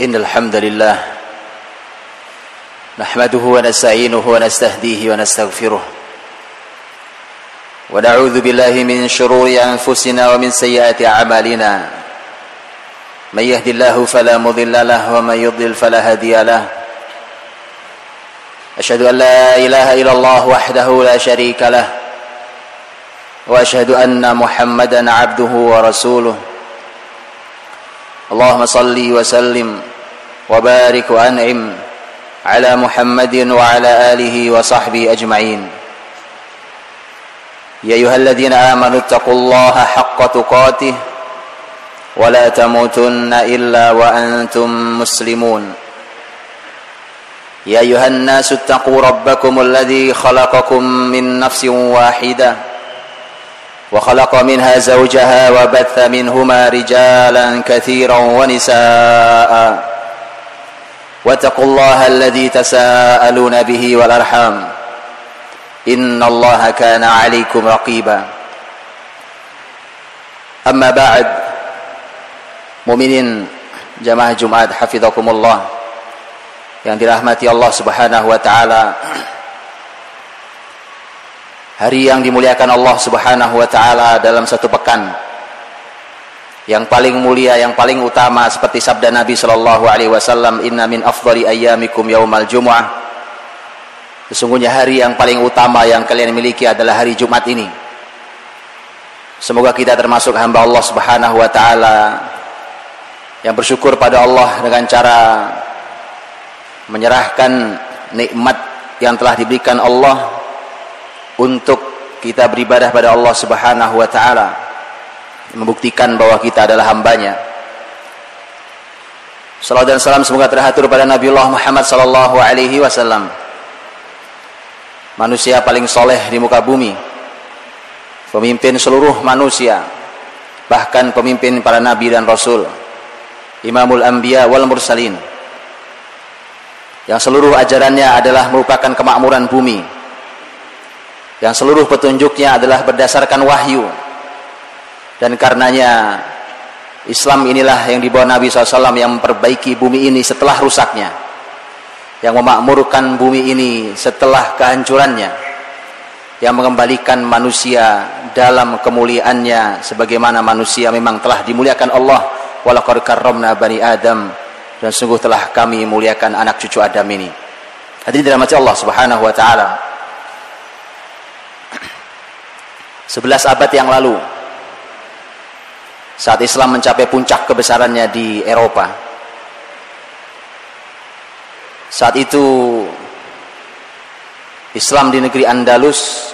إن الحمد لله نحمده ونستعينه ونستهديه ونستغفره ونعوذ بالله من شرور أنفسنا ومن سيئات أعمالنا. من يهد الله فلا مضل له ومن يضلل فلا هادي له. أشهد أن لا إله إلا الله وحده لا شريك له. وأشهد أن محمدا عبده ورسوله. اللهم صل وسلم وبارك وأنعم على محمد وعلى آله وصحبه أجمعين. يا أيها الذين آمنوا اتقوا الله حق تقاته ولا تموتن إلا وأنتم مسلمون. يا أيها الناس اتقوا ربكم الذي خلقكم من نفس واحدة. وخلق منها زوجها وبث منهما رجالا كثيرا ونساء. واتقوا الله الذي تساءلون به والأرحام. إن الله كان عليكم رقيبا. أما بعد مؤمنين jamaah Jumat hafizakumullah yang dirahmati Allah Subhanahu wa taala. Hari yang dimuliakan Allah Subhanahu wa taala dalam satu pekan. Yang paling mulia yang paling utama seperti sabda Nabi sallallahu alaihi wasallam inna min afdhali ayyamikum yaumal jumuah. Sesungguhnya hari yang paling utama yang kalian miliki adalah hari Jumat ini. Semoga kita termasuk hamba Allah Subhanahu wa taala yang bersyukur pada Allah dengan cara menyerahkan nikmat yang telah diberikan Allah untuk kita beribadah pada Allah Subhanahu wa taala membuktikan bahwa kita adalah hambanya. Salam dan salam semoga teratur pada Nabi Allah Muhammad sallallahu alaihi wasallam. Manusia paling soleh di muka bumi pemimpin seluruh manusia bahkan pemimpin para nabi dan rasul imamul anbiya wal mursalin. Yang seluruh ajarannya adalah merupakan kemakmuran bumi yang seluruh petunjuknya adalah berdasarkan wahyu. Dan karenanya Islam inilah yang dibawa Nabi SAW yang memperbaiki bumi ini setelah rusaknya. Yang memakmurkan bumi ini setelah kehancurannya. Yang mengembalikan manusia dalam kemuliaannya sebagaimana manusia memang telah dimuliakan Allah. Walaqad karramna bani Adam dan sungguh telah kami muliakan anak cucu Adam ini. Hadirin dirahmati Allah Subhanahu wa taala 11 abad yang lalu saat Islam mencapai puncak kebesarannya di Eropa. Saat itu Islam di negeri Andalus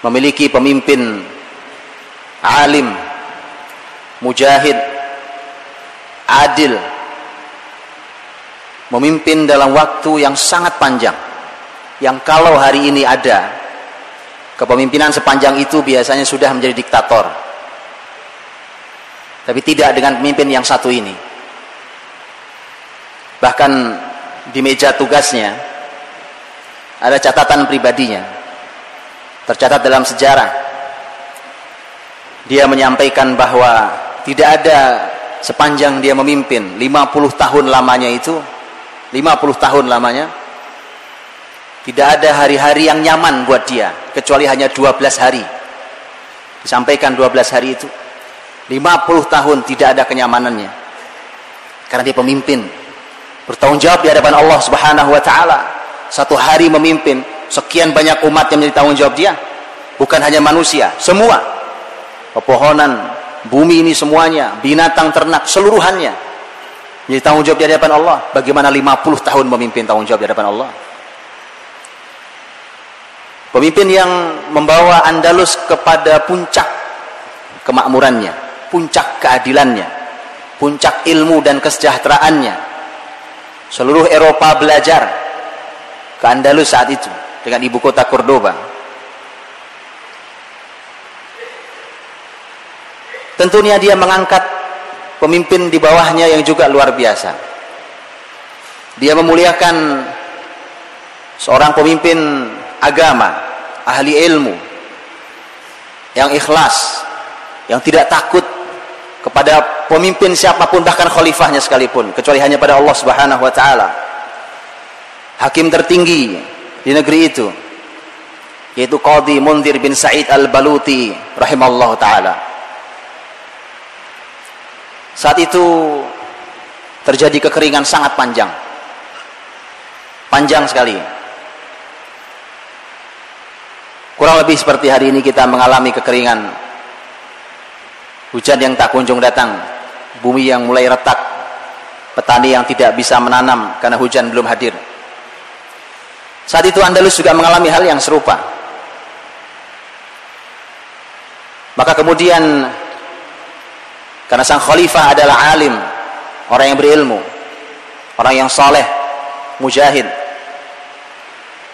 memiliki pemimpin alim mujahid adil memimpin dalam waktu yang sangat panjang yang kalau hari ini ada kepemimpinan sepanjang itu biasanya sudah menjadi diktator. Tapi tidak dengan pemimpin yang satu ini. Bahkan di meja tugasnya ada catatan pribadinya. Tercatat dalam sejarah. Dia menyampaikan bahwa tidak ada sepanjang dia memimpin 50 tahun lamanya itu 50 tahun lamanya tidak ada hari-hari yang nyaman buat dia kecuali hanya 12 hari. Disampaikan 12 hari itu 50 tahun tidak ada kenyamanannya. Karena dia pemimpin bertanggung jawab di hadapan Allah Subhanahu wa taala. Satu hari memimpin sekian banyak umat yang menjadi tanggung jawab dia. Bukan hanya manusia semua. Pepohonan bumi ini semuanya binatang ternak seluruhannya. Menjadi tanggung jawab di hadapan Allah. Bagaimana 50 tahun memimpin tanggung jawab di hadapan Allah pemimpin yang membawa Andalus kepada puncak kemakmurannya puncak keadilannya puncak ilmu dan kesejahteraannya. Seluruh Eropa belajar ke Andalus saat itu dengan ibu kota Cordoba. Tentunya dia mengangkat pemimpin di bawahnya yang juga luar biasa. Dia memuliakan seorang pemimpin agama ahli ilmu yang ikhlas yang tidak takut kepada pemimpin siapa pun bahkan khalifahnya sekalipun kecuali hanya pada Allah Subhanahu wa taala. Hakim tertinggi di negeri itu yaitu Qadhi Mundir bin Sa'id Al-Baluti rahimallahu taala. Saat itu terjadi kekeringan sangat panjang. Panjang sekali. Kurang lebih seperti hari ini kita mengalami kekeringan. Hujan yang tak kunjung datang, bumi yang mulai retak, petani yang tidak bisa menanam karena hujan belum hadir. Saat itu Andalus juga mengalami hal yang serupa. Maka kemudian karena sang khalifah adalah alim, orang yang berilmu, orang yang saleh, mujahid.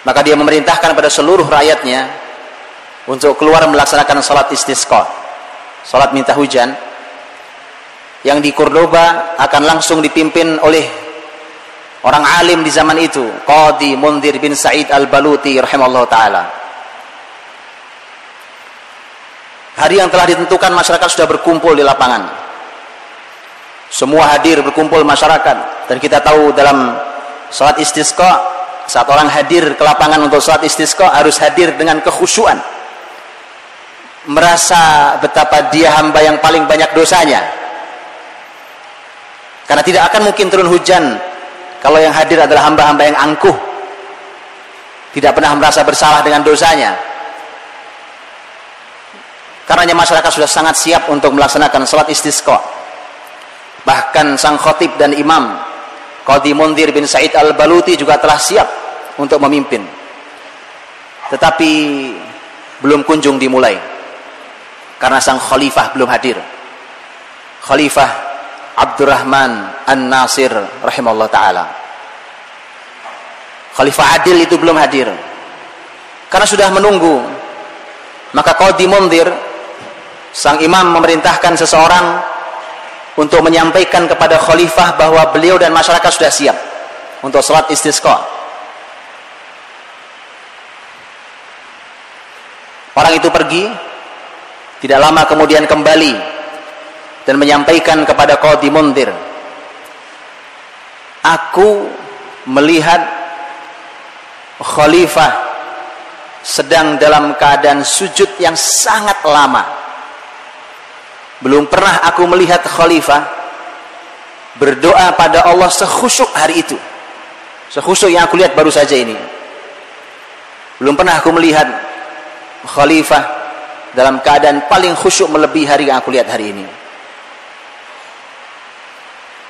Maka dia memerintahkan pada seluruh rakyatnya untuk keluar melaksanakan salat istisqa. Salat minta hujan yang di Cordoba akan langsung dipimpin oleh orang alim di zaman itu, Qadi Mundir bin Said Al-Baluti rahimallahu taala. Hari yang telah ditentukan masyarakat sudah berkumpul di lapangan. Semua hadir berkumpul masyarakat dan kita tahu dalam salat istisqa saat orang hadir ke lapangan untuk salat istisqa harus hadir dengan kekhusyuan. Merasa betapa dia hamba yang paling banyak dosanya. Karena tidak akan mungkin turun hujan kalau yang hadir adalah hamba-hamba yang angkuh. Tidak pernah merasa bersalah dengan dosanya Karenanya masyarakat sudah sangat siap untuk melaksanakan salat istisqa. Bahkan sang khatib dan imam Qadi Mundir bin Said Al-Baluti juga telah siap untuk memimpin. Tetapi belum kunjung dimulai. Karena sang khalifah belum hadir. Khalifah Abdurrahman An-Nasir rahimahullah taala. Khalifah Adil itu belum hadir. Karena sudah menunggu maka Qadi Mundir sang imam memerintahkan seseorang untuk menyampaikan kepada khalifah bahwa beliau dan masyarakat sudah siap untuk sholat istisqa. Orang itu pergi, tidak lama kemudian kembali dan menyampaikan kepada Qadi Mundir, Aku melihat khalifah sedang dalam keadaan sujud yang sangat lama belum pernah aku melihat khalifah berdoa pada Allah sekhusyuk hari itu. Sekhusyuk yang aku lihat baru saja ini. Belum pernah aku melihat khalifah dalam keadaan paling khusyuk melebihi hari yang aku lihat hari ini.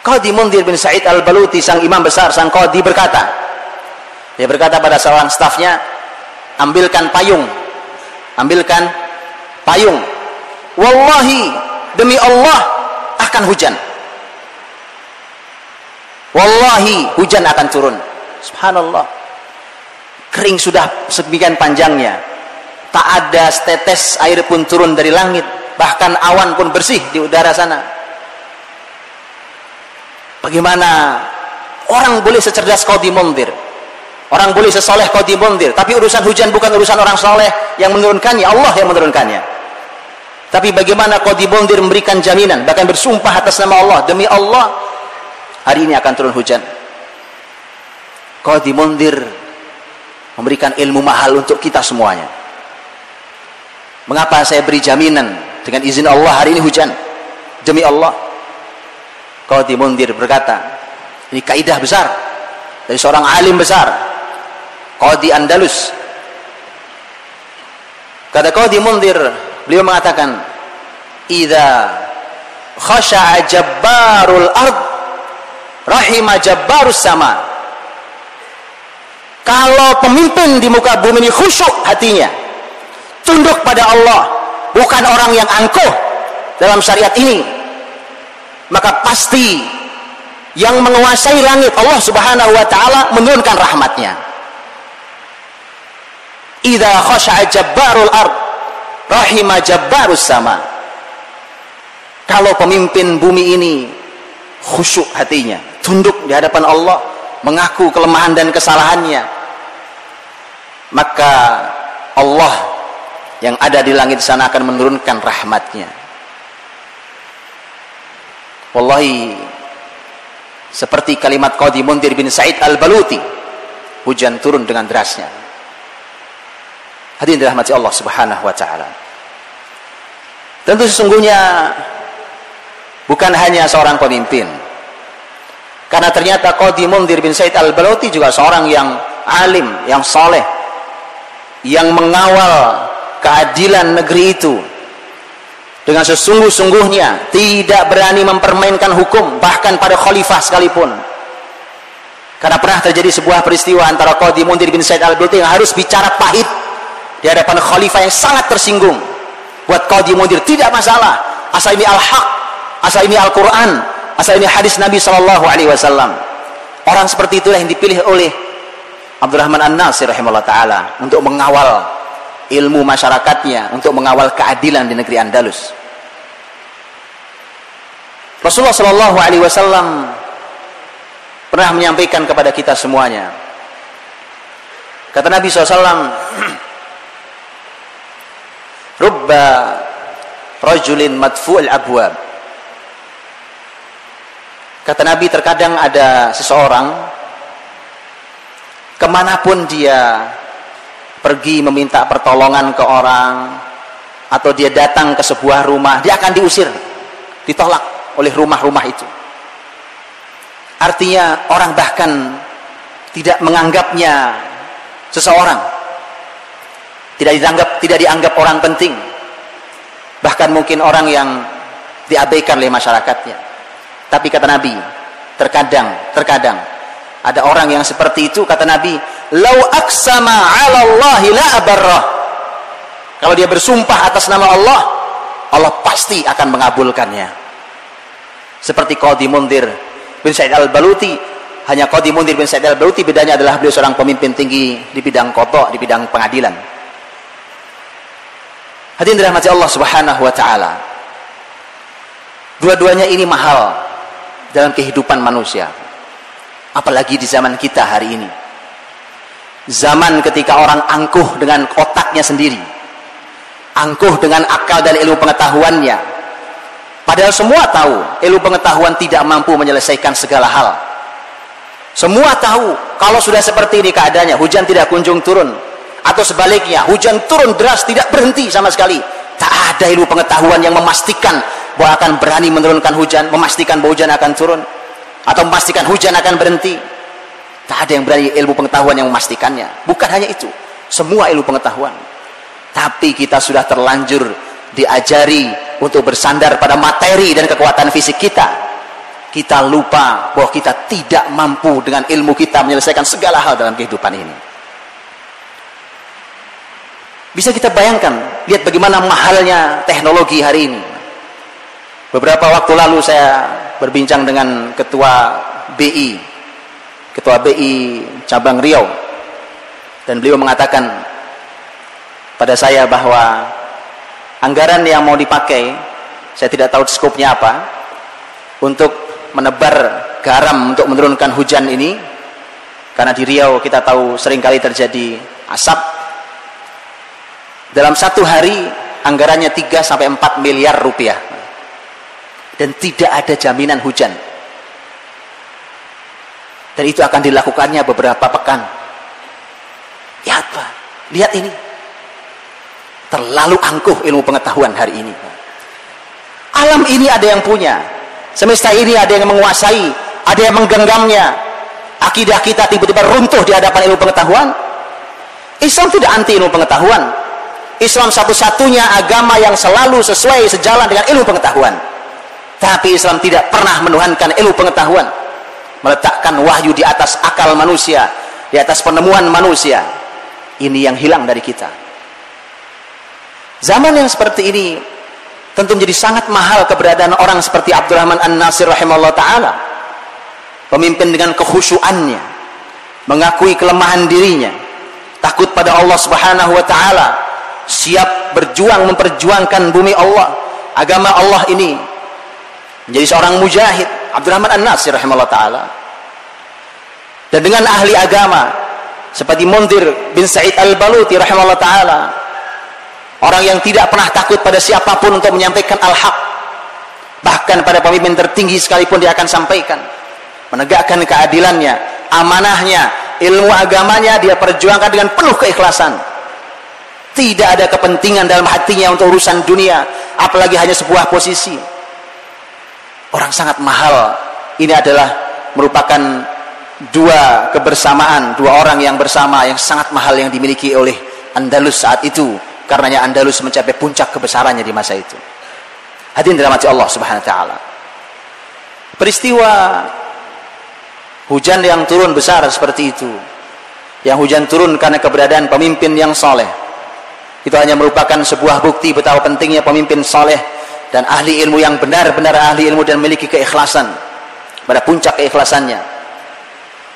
Qadi Mundir bin Said Al-Baluti sang imam besar sang qadi berkata dia berkata pada seorang stafnya ambilkan payung ambilkan payung. Wallahi demi Allah akan hujan. Wallahi hujan akan turun. Subhanallah. Kering sudah sedemikian panjangnya tak ada setetes air pun turun dari langit. Bahkan awan pun bersih di udara sana. Bagaimana orang boleh secerdas Qadi Mundir? Orang boleh sesoleh Qadi Mundir. Tapi urusan hujan bukan urusan orang soleh yang menurunkannya. Allah yang menurunkannya. Tapi bagaimana Qadi Bondir memberikan jaminan, bahkan bersumpah atas nama Allah, demi Allah, hari ini akan turun hujan. Qadi Bondir memberikan ilmu mahal untuk kita semuanya. Mengapa saya beri jaminan dengan izin Allah hari ini hujan? Demi Allah. Qadi Bondir berkata, ini kaidah besar dari seorang alim besar, Qadi Andalus. Kata Qadi Mundir, Beliau mengatakan, "Idza khasha'a jabbarul ard rahima jabbarus sama." Kalau pemimpin di muka bumi ini khusyuk hatinya, tunduk pada Allah, bukan orang yang angkuh dalam syariat ini, maka pasti yang menguasai langit Allah Subhanahu wa taala menurunkan rahmatnya. Idza khasha'a jabbarul ard rahimah jabbarus sama kalau pemimpin bumi ini khusyuk hatinya tunduk di hadapan Allah mengaku kelemahan dan kesalahannya maka Allah yang ada di langit sana akan menurunkan rahmatnya. Wallahi seperti kalimat Qadi Mundir bin Said Al-Baluti hujan turun dengan derasnya. Hadirin dirahmati Allah Subhanahu wa taala. Tentu sesungguhnya bukan hanya seorang pemimpin. Karena ternyata Qadi Mundir bin Said Al-Baluti juga seorang yang alim yang soleh yang mengawal keadilan negeri itu. Dengan sesungguh-sungguhnya tidak berani mempermainkan hukum bahkan pada khalifah sekalipun. Karena pernah terjadi sebuah peristiwa antara Qadi Mundir bin Said al-Bulti yang harus bicara pahit di hadapan khalifah yang sangat tersinggung. Buat Qadi Mundir tidak masalah. Asal ini al-haq asal ini Al-Quran asal ini hadis Nabi Sallallahu Alaihi Wasallam. Orang seperti itulah yang dipilih oleh Abdurrahman An-Nasir rahimahullah ta'ala untuk mengawal ilmu masyarakatnya untuk mengawal keadilan di negeri Andalus. Rasulullah Shallallahu Alaihi Wasallam pernah menyampaikan kepada kita semuanya. Kata Nabi SAW, Rubba rajulin madfu'il abwab. Kata Nabi terkadang ada seseorang ke mana pun dia pergi meminta pertolongan ke orang atau dia datang ke sebuah rumah dia akan diusir ditolak oleh rumah-rumah itu. Artinya orang bahkan tidak menganggapnya seseorang. Tidak dianggap tidak dianggap orang penting. Bahkan mungkin orang yang diabaikan oleh masyarakatnya. Tapi kata Nabi terkadang terkadang ada orang yang seperti itu kata Nabi lau aksama 'ala Allah la abarrah. Kalau dia bersumpah atas nama Allah, Allah pasti akan mengabulkannya. Seperti Qadi Mundir bin Said Al-Baluti, hanya Qadi Mundir bin Said Al-Baluti bedanya adalah beliau seorang pemimpin tinggi di bidang kotok, di bidang pengadilan. Hadirin dirahmati Allah Subhanahu wa taala. Dua-duanya ini mahal dalam kehidupan manusia. Apalagi di zaman kita hari ini. Zaman ketika orang angkuh dengan otaknya sendiri angkuh dengan akal dan ilmu pengetahuannya. Padahal semua tahu ilmu pengetahuan tidak mampu menyelesaikan segala hal. Semua tahu kalau sudah seperti ini keadaannya hujan tidak kunjung turun. Atau sebaliknya hujan turun deras tidak berhenti sama sekali. Tak ada ilmu pengetahuan yang memastikan bahwa akan berani menurunkan hujan memastikan bahwa hujan akan turun atau memastikan hujan akan berhenti Tak ada yang berani ilmu pengetahuan yang memastikannya. Bukan hanya itu. Semua ilmu pengetahuan. Tapi kita sudah terlanjur diajari untuk bersandar pada materi dan kekuatan fisik kita. Kita lupa bahwa kita tidak mampu dengan ilmu kita menyelesaikan segala hal dalam kehidupan ini. Bisa kita bayangkan, lihat bagaimana mahalnya teknologi hari ini. Beberapa waktu lalu saya berbincang dengan ketua BI Ketua BI cabang Riau. Dan beliau mengatakan pada saya bahwa anggaran yang mau dipakai saya tidak tahu skopnya apa untuk menebar garam untuk menurunkan hujan ini karena di Riau kita tahu sering kali terjadi asap. Dalam satu hari anggarannya 3 sampai 4 miliar rupiah dan tidak ada jaminan hujan. Dan itu akan dilakukannya beberapa pekan. Lihat pak lihat ini. Terlalu angkuh ilmu pengetahuan hari ini. Alam ini ada yang punya. Semesta ini ada yang menguasai. Ada yang menggenggamnya. Akidah kita tiba-tiba runtuh di hadapan ilmu pengetahuan. Islam tidak anti ilmu pengetahuan. Islam satu-satunya agama yang selalu sesuai sejalan dengan ilmu pengetahuan tapi Islam tidak pernah menuhankan ilmu pengetahuan. Meletakkan wahyu di atas akal manusia di atas penemuan manusia. Ini yang hilang dari kita. Zaman yang seperti ini tentu menjadi sangat mahal keberadaan orang seperti Abdurrahman An-Nasir rahimahullah ta'ala. Pemimpin dengan kekhusyuannya. Mengakui kelemahan dirinya. Takut pada Allah subhanahu wa ta'ala. Siap berjuang memperjuangkan bumi Allah. Agama Allah ini menjadi seorang mujahid Abdurrahman An-Nasir rahimahullah taala. Dan dengan ahli agama seperti Mundir bin Said Al-Baluti rahimahullah taala. Orang yang tidak pernah takut pada siapa pun untuk menyampaikan al-haq. Bahkan pada pemimpin tertinggi sekalipun dia akan sampaikan. Menegakkan keadilannya, amanahnya, ilmu agamanya dia perjuangkan dengan penuh keikhlasan. Tidak ada kepentingan dalam hatinya untuk urusan dunia, apalagi hanya sebuah posisi. Orang sangat mahal. Ini adalah merupakan dua kebersamaan, dua orang yang bersama yang sangat mahal yang dimiliki oleh Andalus saat itu. Karenanya Andalus mencapai puncak kebesarannya di masa itu. Hadirin dirahmati Allah Subhanahu wa taala. Peristiwa hujan yang turun besar seperti itu. Yang hujan turun karena keberadaan pemimpin yang soleh. Itu hanya merupakan sebuah bukti betapa pentingnya pemimpin soleh dan ahli ilmu yang benar-benar ahli ilmu dan memiliki keikhlasan. Pada puncak keikhlasannya.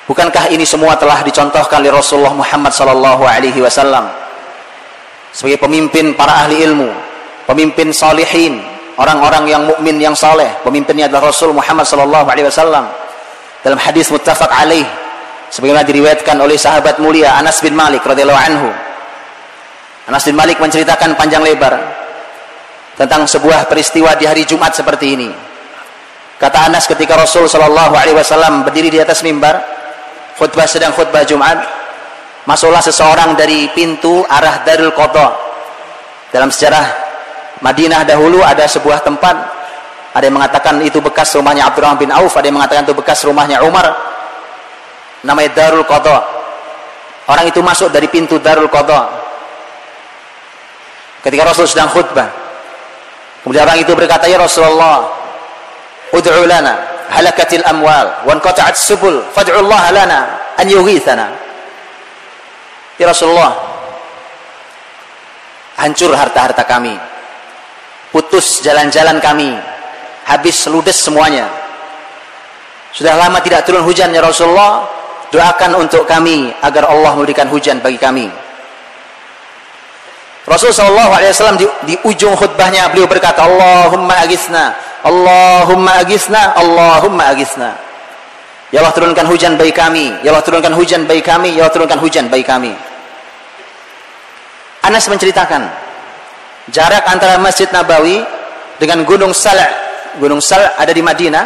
Bukankah ini semua telah dicontohkan oleh Rasulullah Muhammad sallallahu alaihi wasallam? Sebagai pemimpin para ahli ilmu, pemimpin salihin, orang-orang yang mukmin yang saleh pemimpinnya adalah Rasul Muhammad sallallahu alaihi wasallam. Dalam hadis muttafaq alaih sebagaimana diriwayatkan oleh sahabat mulia Anas bin Malik radhiyallahu anhu. Anas bin Malik menceritakan panjang lebar tentang sebuah peristiwa di hari Jumat seperti ini. Kata Anas ketika Rasul sallallahu alaihi wasallam berdiri di atas mimbar khutbah sedang khutbah Jumat masuklah seseorang dari pintu arah Darul Qadha. Dalam sejarah Madinah dahulu ada sebuah tempat ada yang mengatakan itu bekas rumahnya Abdurrahman bin Auf ada yang mengatakan itu bekas rumahnya Umar namanya Darul Qadha. Orang itu masuk dari pintu Darul Qadha. Ketika Rasul sedang khutbah kemudian orang itu berkata ya Rasulullah ud'u lana halakatil amwal wa anqata'at subul fad'u Allah lana an yughithana. Ya Rasulullah hancur harta-harta kami. Putus jalan-jalan kami. Habis ludes semuanya. Sudah lama tidak turun hujan ya Rasulullah. Doakan untuk kami agar Allah memberikan hujan bagi kami Rasul sallallahu alaihi wasallam di, di ujung khutbahnya beliau berkata Allahumma agisna Allahumma agisna Allahumma agisna. Ya Allah turunkan hujan bagi kami. Ya Allah turunkan hujan bagi kami. Ya Allah turunkan hujan bagi kami. Anas menceritakan jarak antara Masjid Nabawi dengan Gunung Sal' Gunung Sal' ada di Madinah.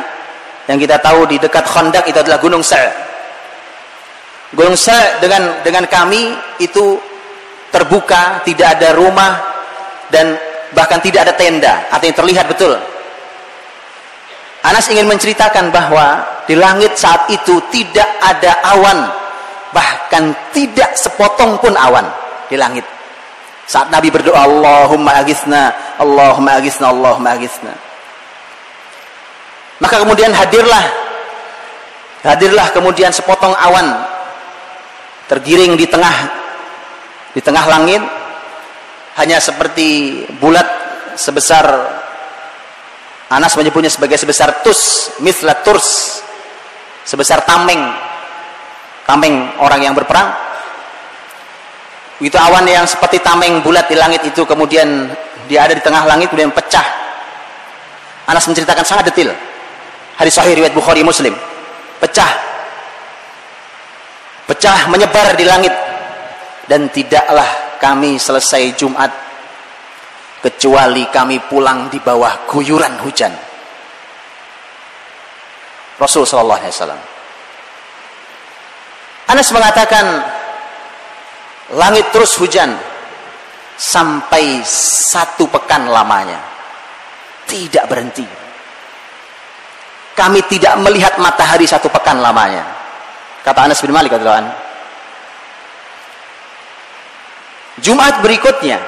Yang kita tahu di dekat Khandaq itu adalah Gunung Sal' Gunung Sal' dengan dengan kami itu terbuka tidak ada rumah dan bahkan tidak ada tenda. Artinya terlihat betul. Anas ingin menceritakan bahwa di langit saat itu tidak ada awan. Bahkan tidak sepotong pun awan di langit. Saat Nabi berdoa, Allahumma agisna, Allahumma agisna, Allahumma agisna. Maka kemudian hadirlah, hadirlah kemudian sepotong awan tergiring di tengah, di tengah langit, hanya seperti bulat sebesar Anas menyebutnya sebagai sebesar tus, misla turs, sebesar tameng, tameng orang yang berperang. Itu awan yang seperti tameng bulat di langit itu kemudian dia ada di tengah langit kemudian pecah. Anas menceritakan sangat detail. Hadis sahih riwayat Bukhari Muslim. Pecah. Pecah menyebar di langit dan tidaklah kami selesai Jumat kecuali kami pulang di bawah guyuran hujan. Rasul sallallahu alaihi wasallam. Anas mengatakan langit terus hujan sampai satu pekan lamanya. Tidak berhenti. Kami tidak melihat matahari satu pekan lamanya. Kata Anas bin Malik Jumat berikutnya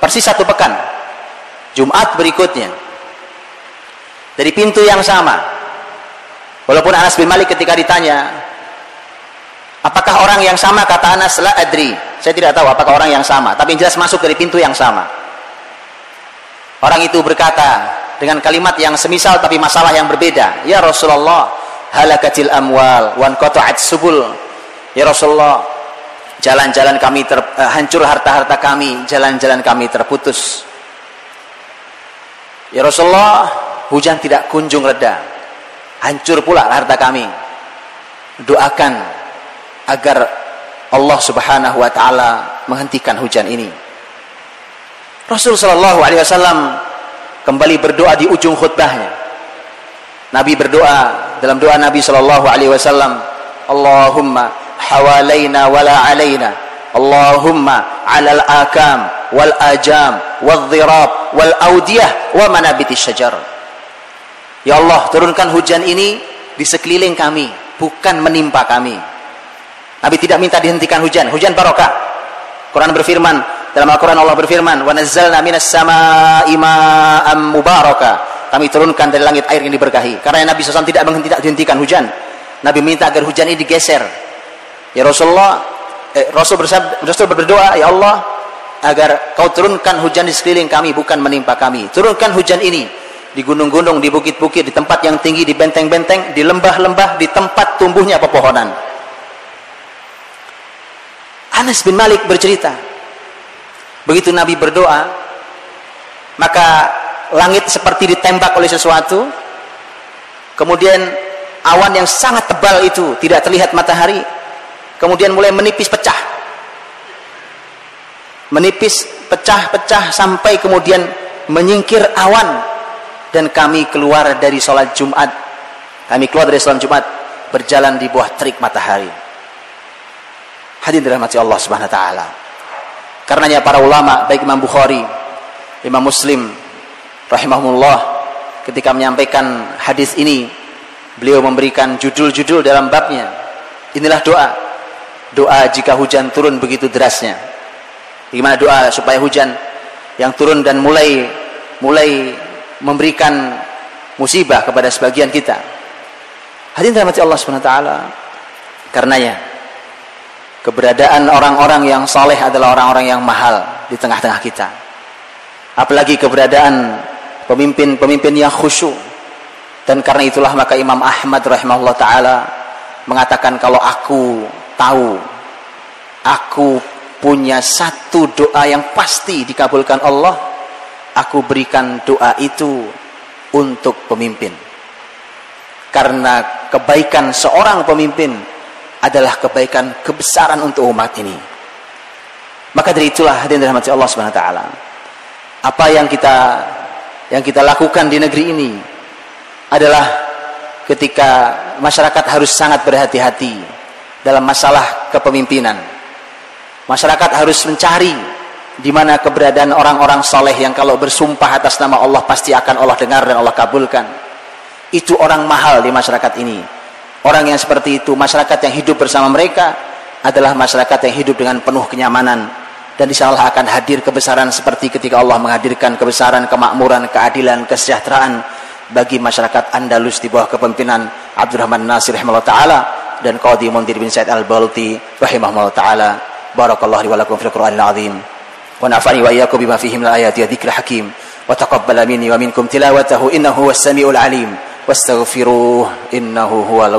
persis satu pekan Jumat berikutnya dari pintu yang sama walaupun Anas bin Malik ketika ditanya apakah orang yang sama kata Anas la adri saya tidak tahu apakah orang yang sama, tapi jelas masuk dari pintu yang sama. Orang itu berkata dengan kalimat yang semisal tapi masalah yang berbeda. Ya Rasulullah, halakatil amwal wan qata'at subul. Ya Rasulullah, jalan-jalan kami ter, uh, hancur harta-harta kami, jalan-jalan kami terputus. Ya Rasulullah, hujan tidak kunjung reda. Hancur pula harta kami. Doakan agar Allah Subhanahu wa taala menghentikan hujan ini. Rasul sallallahu alaihi wasallam kembali berdoa di ujung khutbahnya. Nabi berdoa dalam doa Nabi sallallahu alaihi wasallam, Allahumma hawalaina wala alaina. Allahumma 'alal akam wal ajam wal dhirab wal audiyah wa manabiti syajar. Ya turunkan hujan ini di sekeliling kami, bukan menimpa kami. Nabi tidak minta dihentikan hujan, hujan barokah. Quran berfirman, dalam Al-Quran Allah berfirman, "Wa nazzalna minas samaa'i ma'am mubaraka." kami turunkan dari langit air yang diberkahi. Karena Nabi SAW tidak dihentikan hujan. Nabi minta agar hujan ini digeser. Ya Rasulullah, eh, Rasul bersabda, Rasul berdoa, ya Allah, agar kau turunkan hujan di sekeliling kami, bukan menimpa kami. Turunkan hujan ini di gunung-gunung, di bukit-bukit, di tempat yang tinggi, di benteng-benteng, di lembah-lembah, di tempat tumbuhnya pepohonan. Anas bin Malik bercerita, begitu Nabi berdoa, maka langit seperti ditembak oleh sesuatu kemudian awan yang sangat tebal itu tidak terlihat matahari kemudian mulai menipis pecah. Menipis pecah-pecah sampai kemudian menyingkir awan. Dan kami keluar dari sholat Jumat. Kami keluar dari sholat Jumat berjalan di bawah terik matahari. Hadirin dirahmati Allah subhanahu wa ta'ala. Karenanya para ulama baik Imam Bukhari Imam Muslim rahimahullah ketika menyampaikan hadis ini beliau memberikan judul-judul dalam babnya. Inilah doa doa jika hujan turun begitu derasnya. Bagaimana doa supaya hujan yang turun dan mulai mulai memberikan musibah kepada sebagian kita? Hadirin rahmati Allah Subhanahu wa taala karenanya keberadaan orang-orang yang saleh adalah orang-orang yang mahal di tengah-tengah kita. Apalagi keberadaan pemimpin-pemimpin yang khusyuk. Dan karena itulah maka Imam Ahmad rahimahullah taala mengatakan kalau aku tahu aku punya satu doa yang pasti dikabulkan Allah aku berikan doa itu untuk pemimpin. Karena kebaikan seorang pemimpin adalah kebaikan kebesaran untuk umat ini. Maka dari itulah hadirin dirahmati Allah Subhanahu taala apa yang kita yang kita lakukan di negeri ini adalah ketika masyarakat harus sangat berhati-hati dalam masalah kepemimpinan. Masyarakat harus mencari di mana keberadaan orang-orang soleh yang kalau bersumpah atas nama Allah pasti akan Allah dengar dan Allah kabulkan. Itu orang mahal di masyarakat ini. Orang yang seperti itu, masyarakat yang hidup bersama mereka adalah masyarakat yang hidup dengan penuh kenyamanan, dan insyaAllah akan hadir kebesaran seperti ketika Allah menghadirkan kebesaran, kemakmuran, keadilan, kesejahteraan bagi masyarakat Andalus di bawah kepemimpinan Abdurrahman Nasir taala dan Qadi Mundir bin Said Al-Balti rahimahullah taala. Barakallahu li wa lakum fil Qur'anil azim. Wa nafa'ani wa iyyakum bima fihi min ayati wa dzikril hakim. Wa taqabbala minni wa minkum tilawatahu innahu was samiul alim. Wastaghfiruh innahu huwal.